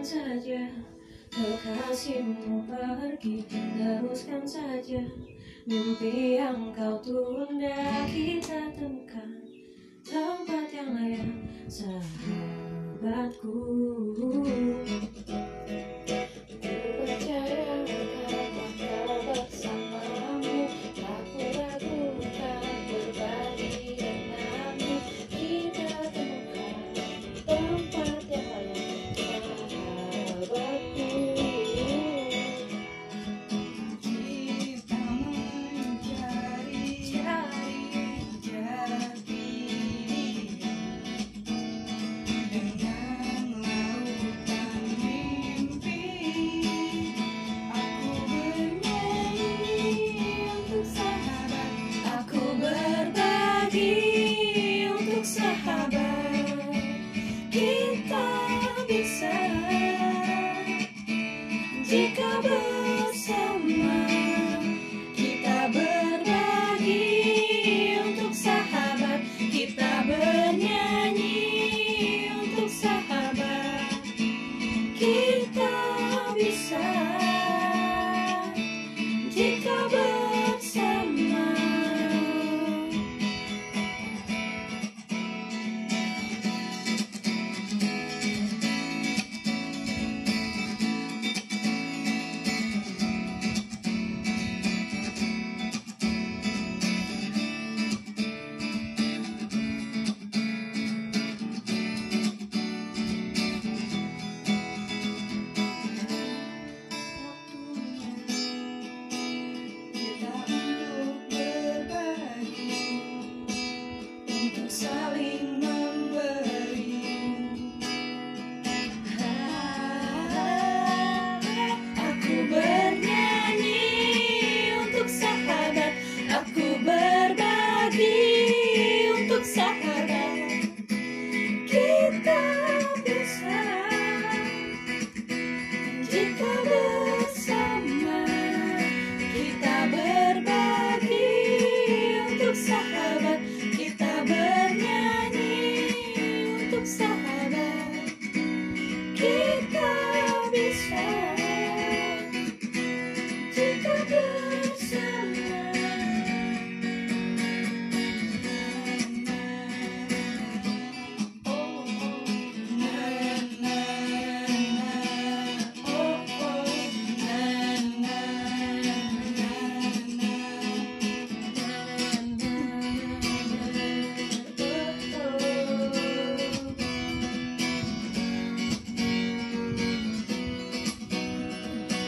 Saja. Kekasihmu pergi Teruskan saja. Mimpi yang kau tunda Kita temukan. Tempat yang layak Sahabatku Dica Blue.